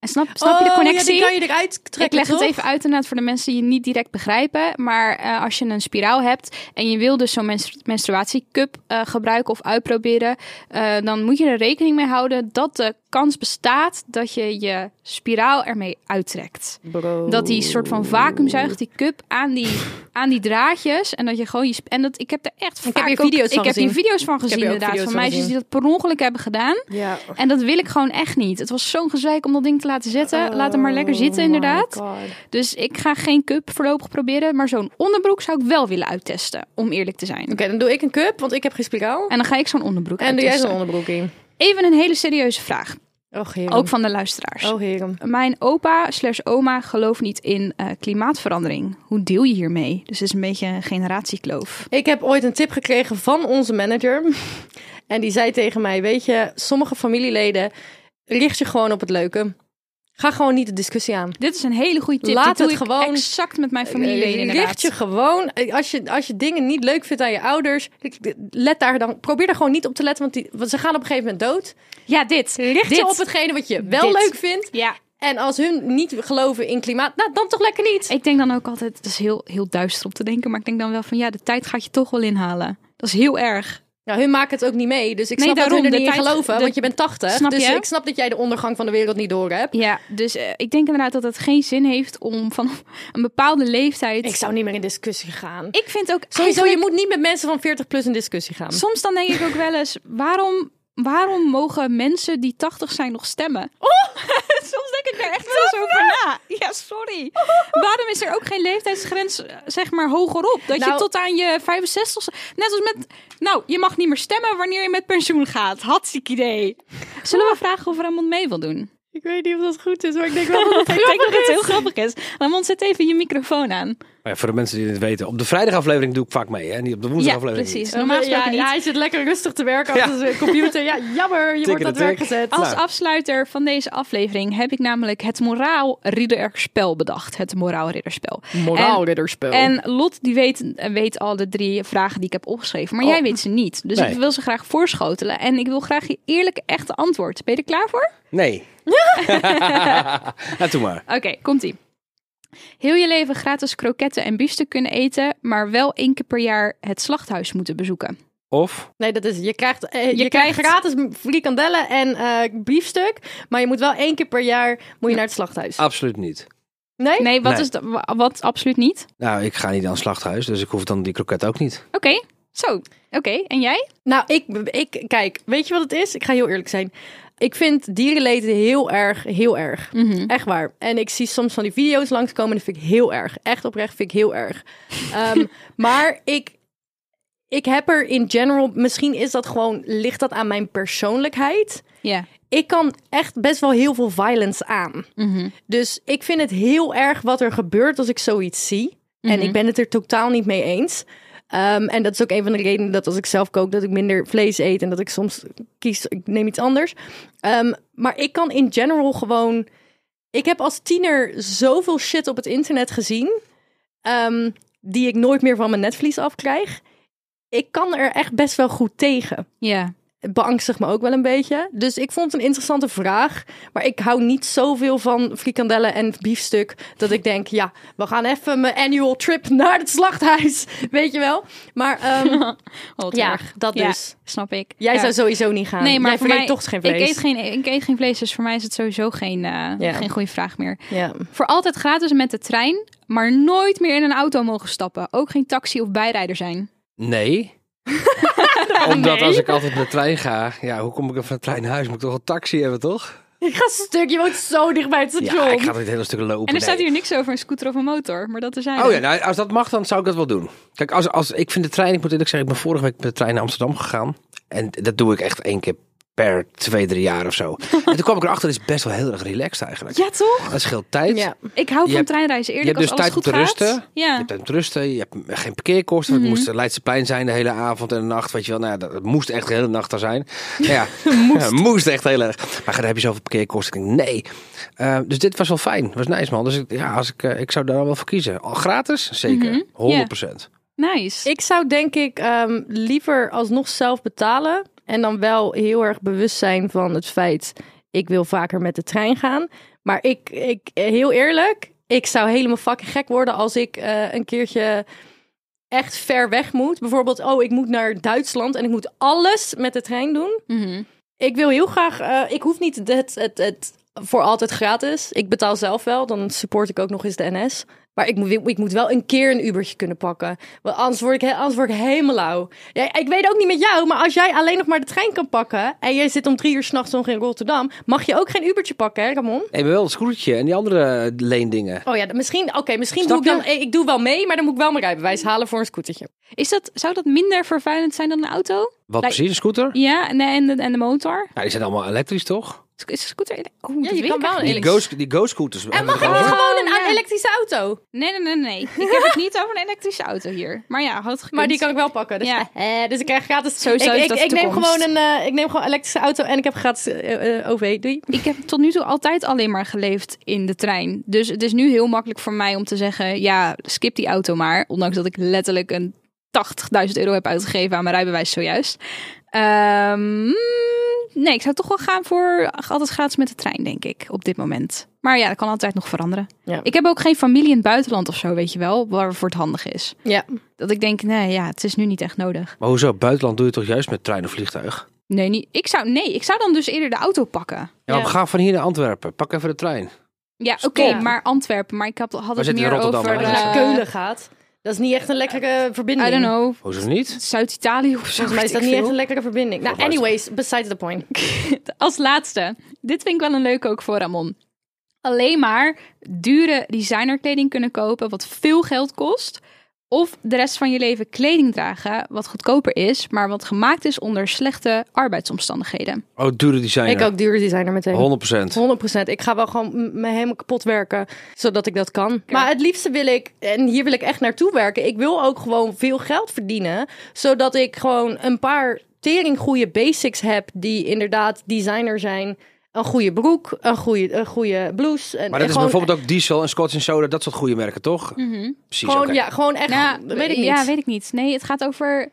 [SPEAKER 3] En snap, snap je de
[SPEAKER 2] Oh,
[SPEAKER 3] connectie?
[SPEAKER 2] Ja, die kan je eruit trekken.
[SPEAKER 3] ik leg
[SPEAKER 2] toch?
[SPEAKER 3] het even uit inderdaad voor de mensen die het niet direct begrijpen. Maar eh, als je een spiraal hebt en je wil dus zo'n mens menstruatiecup eh, gebruiken of uitproberen, eh, dan moet je er rekening mee houden dat de kans bestaat dat je je spiraal ermee uittrekt.
[SPEAKER 2] Bro.
[SPEAKER 3] Dat die soort van vacuümzuigt, die cup aan die, aan die draadjes. En dat je gewoon je. En dat, ik heb er echt
[SPEAKER 2] heb
[SPEAKER 3] vaak
[SPEAKER 2] hier
[SPEAKER 3] ook-
[SPEAKER 2] video's
[SPEAKER 3] Ik
[SPEAKER 2] van
[SPEAKER 3] heb hier
[SPEAKER 2] gezien.
[SPEAKER 3] video's van
[SPEAKER 2] heb
[SPEAKER 3] gezien,
[SPEAKER 2] hier
[SPEAKER 3] inderdaad. Van
[SPEAKER 2] van
[SPEAKER 3] meisjes
[SPEAKER 2] gezien.
[SPEAKER 3] die dat per ongeluk hebben gedaan.
[SPEAKER 2] Ja.
[SPEAKER 3] En dat wil ik gewoon echt niet. Het was zo'n gezeik om dat ding te laten zetten. Laat hem maar lekker zitten,
[SPEAKER 2] Oh
[SPEAKER 3] inderdaad. Dus ik ga geen cup voorlopig proberen. Maar zo'n onderbroek zou ik wel willen uittesten. Om eerlijk te zijn.
[SPEAKER 2] Oké, dan doe ik een cup, want ik heb geen spiraal.
[SPEAKER 3] En dan ga ik zo'n onderbroek
[SPEAKER 2] En doe jij
[SPEAKER 3] uittesten.
[SPEAKER 2] zo'n onderbroek in?
[SPEAKER 3] Even een hele serieuze vraag.
[SPEAKER 2] Heren.
[SPEAKER 3] Ook van de luisteraars.
[SPEAKER 2] Oh.
[SPEAKER 3] Mijn opa slash oma gelooft niet in eh, klimaatverandering. Hoe deel je hiermee? Dus het is een beetje een generatiekloof.
[SPEAKER 2] Ik heb ooit een tip gekregen van onze manager. En die zei tegen mij, weet je, sommige familieleden richt je gewoon op het leuke. Ga gewoon niet de discussie aan.
[SPEAKER 3] Dit is een hele goede tip.
[SPEAKER 2] Laat het gewoon-
[SPEAKER 3] exact met mijn familieleden
[SPEAKER 2] Eh,
[SPEAKER 3] inderdaad.
[SPEAKER 2] Richt je gewoon, als je, als je dingen niet leuk vindt aan je ouders, let daar dan, probeer daar gewoon niet op te letten, want, die, want ze gaan op een gegeven moment dood.
[SPEAKER 3] Ja, dit.
[SPEAKER 2] Richt
[SPEAKER 3] dit.
[SPEAKER 2] je op hetgene wat je wel
[SPEAKER 3] Dit.
[SPEAKER 2] leuk vindt.
[SPEAKER 3] Ja,
[SPEAKER 2] En als hun niet geloven in klimaat, nou, dan toch lekker niet.
[SPEAKER 3] ik denk dan ook altijd, het is heel, heel duister om te denken, maar ik denk dan wel van ja, de tijd gaat je toch wel inhalen. Dat is heel erg.
[SPEAKER 2] Nou, hun maken het ook niet mee, dus ik
[SPEAKER 3] Nee,
[SPEAKER 2] snap dat
[SPEAKER 3] daarom,
[SPEAKER 2] hun er niet
[SPEAKER 3] tijd-
[SPEAKER 2] geloven,
[SPEAKER 3] de-
[SPEAKER 2] want je bent 80.
[SPEAKER 3] Snap
[SPEAKER 2] dus
[SPEAKER 3] je?
[SPEAKER 2] ik snap dat jij de ondergang van de wereld niet door hebt.
[SPEAKER 3] Ja, dus eh, ik denk inderdaad dat het geen zin heeft om van een bepaalde leeftijd.
[SPEAKER 2] Ik zou niet meer in discussie gaan.
[SPEAKER 3] Ik vind ook
[SPEAKER 2] Sowieso,
[SPEAKER 3] eigenlijk-
[SPEAKER 2] je moet niet met mensen van 40 plus in discussie gaan.
[SPEAKER 3] Soms dan denk ik ook wel eens, waarom, waarom mogen mensen die 80 zijn nog stemmen?
[SPEAKER 2] Oh!
[SPEAKER 3] Denk ik er echt wel eens over na. Ja, sorry. Waarom is er ook geen leeftijdsgrens, zeg maar, hogerop? Dat je
[SPEAKER 2] Nou-
[SPEAKER 3] tot aan je 65... Net als met... Nou, je mag niet meer stemmen wanneer je met pensioen gaat. Hartstikke idee. Zullen we vragen of Ramon mee wil doen?
[SPEAKER 2] Ik weet niet of dat goed is, maar ik denk wel dat het
[SPEAKER 3] ik denk dat het heel grappig is. Ramon, zet even je microfoon aan.
[SPEAKER 4] Maar ja, voor de mensen die het weten, op de vrijdagaflevering doe ik vaak mee, hè? Niet op de
[SPEAKER 3] Ja,
[SPEAKER 4] woensdagaflevering.
[SPEAKER 3] precies.
[SPEAKER 4] niet.
[SPEAKER 3] Normaal
[SPEAKER 2] ja,
[SPEAKER 3] gesproken niet.
[SPEAKER 2] ja, hij zit lekker rustig te werken
[SPEAKER 4] Ja.
[SPEAKER 2] achter zijn computer. Ja, jammer, je wordt aan
[SPEAKER 4] de
[SPEAKER 2] het werk gezet.
[SPEAKER 3] Als
[SPEAKER 4] Nou.
[SPEAKER 3] afsluiter van deze aflevering heb ik namelijk het moraalridderspel bedacht. Het moraalridderspel.
[SPEAKER 2] Moraalridderspel.
[SPEAKER 3] En Lot die weet, weet al de drie vragen die ik heb opgeschreven, maar
[SPEAKER 2] Oh.
[SPEAKER 3] jij weet ze niet. Dus
[SPEAKER 4] Nee.
[SPEAKER 3] ik wil ze graag voorschotelen en ik wil graag je eerlijke, echte antwoord. Ben je er klaar voor?
[SPEAKER 4] Nee. ja, doe maar.
[SPEAKER 3] Oké, komt-ie. Heel je leven gratis kroketten en biefstuk kunnen eten, maar wel één keer per jaar het slachthuis moeten bezoeken.
[SPEAKER 4] Of,
[SPEAKER 2] Nee, dat is, je krijgt, eh, je,
[SPEAKER 3] Je
[SPEAKER 2] krijgt
[SPEAKER 3] krijgt-
[SPEAKER 2] gratis frikandellen en eh, biefstuk. Maar je moet wel één keer per jaar moet je naar het slachthuis.
[SPEAKER 4] absoluut niet.
[SPEAKER 2] Nee?
[SPEAKER 3] Nee, wat
[SPEAKER 4] Nee.
[SPEAKER 3] is dat? Wa- Wat absoluut niet?
[SPEAKER 4] Nou, ik ga niet aan het slachthuis, dus ik hoef dan die kroket ook niet.
[SPEAKER 3] Oké, zo. Oké, en jij?
[SPEAKER 2] Nou, ik, ik, kijk, weet je wat het is? Ik ga heel eerlijk zijn. Ik vind dierenleed heel erg, heel erg.
[SPEAKER 3] Mhm.
[SPEAKER 2] Echt waar. En ik zie soms van die video's langskomen. Dat vind ik heel erg. Echt oprecht vind ik heel erg. Ehm, maar ik, ik heb er in general... Misschien is dat gewoon... Ligt dat aan mijn persoonlijkheid?
[SPEAKER 3] Ja.
[SPEAKER 2] Ik kan echt best wel heel veel violence aan.
[SPEAKER 3] Mhm.
[SPEAKER 2] Dus ik vind het heel erg wat er gebeurt als ik zoiets zie. En
[SPEAKER 3] Mhm.
[SPEAKER 2] ik ben het er totaal niet mee eens. Ehm, en dat is ook een van de redenen dat als ik zelf kook, dat ik minder vlees eet. En dat ik soms kies, ik neem iets anders. Ehm, maar ik kan in general gewoon... Ik heb als tiener zoveel shit op het internet gezien... ehm, die ik nooit meer van mijn netvlies afkrijg. Ik kan er echt best wel goed tegen
[SPEAKER 3] Ja.
[SPEAKER 2] Het beangstigt me ook wel een beetje. Dus ik vond het een interessante vraag. Maar ik hou niet zoveel van frikandellen en biefstuk. Dat ik denk, ja, we gaan even mijn annual trip naar het slachthuis. Weet je wel? Maar ehm,
[SPEAKER 3] Oh,
[SPEAKER 2] ja,
[SPEAKER 3] erg.
[SPEAKER 2] dat
[SPEAKER 3] Ja,
[SPEAKER 2] dus.
[SPEAKER 3] snap ik.
[SPEAKER 2] Jij
[SPEAKER 3] Ja.
[SPEAKER 2] zou sowieso niet gaan.
[SPEAKER 3] Nee, maar
[SPEAKER 2] Jij
[SPEAKER 3] voor mij,
[SPEAKER 2] toch geen vlees.
[SPEAKER 3] Ik eet geen, ik eet geen vlees, dus voor mij is het sowieso geen, eh, geen goede vraag meer.
[SPEAKER 2] Ja.
[SPEAKER 3] Voor altijd gratis met de trein, maar nooit meer in een auto mogen stappen. Ook geen taxi of bijrijder zijn.
[SPEAKER 4] Nee. Omdat
[SPEAKER 2] nee.
[SPEAKER 4] als ik altijd met de trein ga, ja, hoe kom ik dan van de trein naar huis? Moet ik toch een taxi hebben, toch?
[SPEAKER 2] Ik ga stuk, je woont zo dicht bij het station.
[SPEAKER 4] Ja, ik ga dit hele stuk lopen.
[SPEAKER 3] En er staat
[SPEAKER 4] nee.
[SPEAKER 3] hier niks over een scooter of een motor, maar dat is hij.
[SPEAKER 4] Oh ja, nou, als dat mag, dan zou ik dat wel doen. Kijk, als, als, ik vind de trein, ik moet eerlijk zeggen, ik ben vorige week met de trein naar Amsterdam gegaan. En dat doe ik echt één keer per twee, drie jaar of zo. en toen kwam ik erachter, het is best wel heel erg relaxed eigenlijk.
[SPEAKER 3] Ja, toch?
[SPEAKER 4] Dat scheelt tijd.
[SPEAKER 2] Ja.
[SPEAKER 3] Ik hou
[SPEAKER 4] Je
[SPEAKER 3] van treinreizen.
[SPEAKER 4] Je
[SPEAKER 3] Eerlijk,
[SPEAKER 4] hebt dus tijd om
[SPEAKER 3] goed
[SPEAKER 4] te
[SPEAKER 3] gaat.
[SPEAKER 4] rusten. Je
[SPEAKER 3] Ja.
[SPEAKER 4] hebt tijd om te rusten. Je hebt geen parkeerkosten.
[SPEAKER 3] Mhm.
[SPEAKER 4] Het moest Leidseplein zijn de hele avond en de nacht. Weet je wel. Nou, ja, dat moest echt de hele nacht daar zijn. Nou ja, moest. moest echt heel erg. Maar dan heb je zoveel parkeerkosten. Ik denk, nee. Eh, dus dit was wel fijn. was nice man. Dus ik, ja, als ik, eh, ik zou daar wel voor kiezen. Al gratis? Zeker.
[SPEAKER 3] Mhm.
[SPEAKER 4] 100%.
[SPEAKER 3] Nice.
[SPEAKER 2] Ik zou denk ik ehm, liever alsnog zelf betalen. En dan wel heel erg bewust zijn van het feit... ik wil vaker met de trein gaan. Maar ik, ik heel eerlijk, ik zou helemaal fucking gek worden... als ik eh, een keertje echt ver weg moet. Bijvoorbeeld, oh, ik moet naar Duitsland... en ik moet alles met de trein doen.
[SPEAKER 3] Mhm.
[SPEAKER 2] Ik wil heel graag... eh, ik hoef niet het, het, het voor altijd gratis. Ik betaal zelf wel. Dan support ik ook nog eens de NS. Maar ik moet, ik moet wel een keer een Ubertje kunnen pakken. Want anders word ik, anders word ik helemaal lauw. Ja, ik weet ook niet met jou, maar als jij alleen nog maar de trein kan pakken... en jij zit om drie uur s'nachts nog in Rotterdam... mag je ook geen Ubertje pakken, hè, Ramon?
[SPEAKER 4] Nee, maar wel het scootertje en die andere leendingen.
[SPEAKER 2] Oh ja, misschien, oké, misschien
[SPEAKER 4] Snap
[SPEAKER 2] doe ik dan...
[SPEAKER 4] je?
[SPEAKER 2] Ik doe wel mee, maar dan moet ik wel mijn rijbewijs halen voor een scootertje.
[SPEAKER 3] Is dat, zou dat minder vervuilend zijn dan een auto?
[SPEAKER 4] Wat precies, een scooter?
[SPEAKER 3] Ja, nee, en de, en de motor?
[SPEAKER 4] Ja, die zijn allemaal elektrisch, toch?
[SPEAKER 3] Is een scooter Oh,
[SPEAKER 2] Ja, je kan
[SPEAKER 3] ik
[SPEAKER 2] wel een
[SPEAKER 4] Die
[SPEAKER 3] niet.
[SPEAKER 4] Ghost, die ghost scooters.
[SPEAKER 2] En mag
[SPEAKER 4] we
[SPEAKER 2] ik niet gewoon een
[SPEAKER 3] ja.
[SPEAKER 2] elektrische auto?
[SPEAKER 3] Nee, nee, nee, nee. Ik heb het niet over een elektrische auto hier. Maar ja, had gekund.
[SPEAKER 2] Maar die kan ik wel pakken. Dus,
[SPEAKER 3] Ja.
[SPEAKER 2] eh, dus ik krijg gratis...
[SPEAKER 3] Sowieso
[SPEAKER 2] ik, ik,
[SPEAKER 3] dat
[SPEAKER 2] ik, neem gewoon een, eh, ik neem gewoon een elektrische auto en ik heb gratis eh, eh, OV. Doei.
[SPEAKER 3] Ik heb tot nu toe altijd alleen maar geleefd in de trein. Dus het is nu heel makkelijk voor mij om te zeggen: ja, skip die auto maar. Ondanks dat ik letterlijk een 80.000 euro heb uitgegeven aan mijn rijbewijs zojuist. Ehm, nee, ik zou toch wel gaan voor altijd gratis met de trein, denk ik, op dit moment. Maar ja, dat kan altijd nog veranderen.
[SPEAKER 2] Ja.
[SPEAKER 3] Ik heb ook geen familie in het buitenland of zo, weet je wel, waarvoor het handig is.
[SPEAKER 2] Ja.
[SPEAKER 3] Dat ik denk, nee, ja, het is nu niet echt nodig.
[SPEAKER 4] Maar hoezo? Buitenland doe je toch juist met trein of vliegtuig?
[SPEAKER 3] Nee, niet, ik, zou, nee ik zou dan dus eerder de auto pakken.
[SPEAKER 4] Ja, maar we gaan van hier naar Antwerpen. Pak even de trein.
[SPEAKER 3] Ja, oké, maar Antwerpen. Maar ik had, had het meer over...
[SPEAKER 2] Als je naar Keulen gaat, dat is niet echt een lekkere verbinding.
[SPEAKER 3] I don't know.
[SPEAKER 4] Hoezo niet?
[SPEAKER 3] Zuid-Italië of zo.
[SPEAKER 2] Volgens mij is dat niet echt een lekkere verbinding. Nou, anyways, besides the point.
[SPEAKER 3] Als laatste. Dit vind ik wel een leuke ook voor Ramon. Alleen maar dure designerkleding kunnen kopen wat veel geld kost. Of de rest van je leven kleding dragen wat goedkoper is, maar wat gemaakt is onder slechte arbeidsomstandigheden.
[SPEAKER 4] Oh, dure designer.
[SPEAKER 2] Ik ook dure designer meteen.
[SPEAKER 4] 100%.
[SPEAKER 2] 100%. Ik ga wel gewoon me helemaal kapot werken, zodat ik dat kan. Maar het liefste wil ik, en hier wil ik echt naartoe werken, ik wil ook gewoon veel geld verdienen, zodat ik gewoon een paar tering goede basics heb die inderdaad designer zijn. Een goede broek, een goede, een goede blouse. En,
[SPEAKER 4] Maar dat
[SPEAKER 2] en
[SPEAKER 4] is
[SPEAKER 2] gewoon,
[SPEAKER 4] bijvoorbeeld ook Diesel en Scotch Soda. Dat soort goede merken, toch? Precies,
[SPEAKER 2] gewoon, ja, gewoon echt,
[SPEAKER 3] Ja,
[SPEAKER 2] weet ik niet.
[SPEAKER 3] Ja, weet ik niet. Nee, het gaat over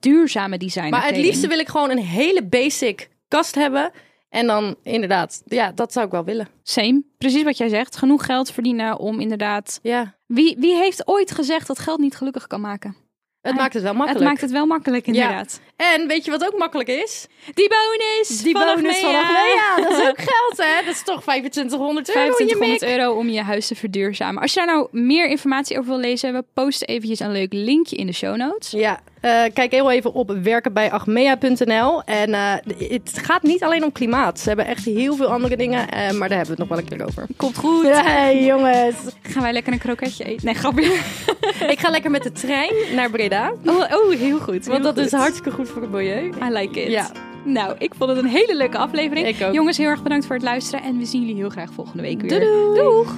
[SPEAKER 3] duurzame design.
[SPEAKER 2] maar het liefste wil ik gewoon een hele basic kast hebben. En dan inderdaad, ja, dat zou ik wel willen.
[SPEAKER 3] Same. Precies wat jij zegt. Genoeg geld verdienen om inderdaad.
[SPEAKER 2] Ja,
[SPEAKER 3] Wie, wie heeft ooit gezegd dat geld niet gelukkig kan maken?
[SPEAKER 2] Het maakt het wel makkelijk.
[SPEAKER 3] Het maakt het wel makkelijk, inderdaad.
[SPEAKER 2] En weet je wat ook makkelijk is?
[SPEAKER 3] Die bonus!
[SPEAKER 2] Die bonus van.
[SPEAKER 3] Achmea.
[SPEAKER 2] Dat is ook geld, hè? Dat is toch 2500 euro in je
[SPEAKER 3] 2500
[SPEAKER 2] mik?
[SPEAKER 3] euro om je huis te verduurzamen. Als je daar nou meer informatie over wil lezen, we posten eventjes een leuk linkje in de show notes.
[SPEAKER 2] Ja, eh, kijk heel even op werkenbijachmea.nl. En eh, het gaat niet alleen om klimaat. Ze hebben echt heel veel andere dingen, eh, maar daar hebben we het nog wel een keer over.
[SPEAKER 3] Komt goed.
[SPEAKER 2] Hey jongens,
[SPEAKER 3] Gaan wij lekker een kroketje eten? Nee, grapje.
[SPEAKER 2] ik ga lekker met de trein naar Breda.
[SPEAKER 3] Oh, oh heel goed.
[SPEAKER 2] Want
[SPEAKER 3] heel
[SPEAKER 2] dat is hartstikke goed voor het milieu.
[SPEAKER 3] I like it.
[SPEAKER 2] Ja.
[SPEAKER 3] Nou, ik vond het een hele leuke aflevering.
[SPEAKER 2] Ik ook.
[SPEAKER 3] Jongens, heel erg bedankt voor het luisteren. En we zien jullie heel graag volgende week weer.
[SPEAKER 2] Doei doei.
[SPEAKER 3] Doeg!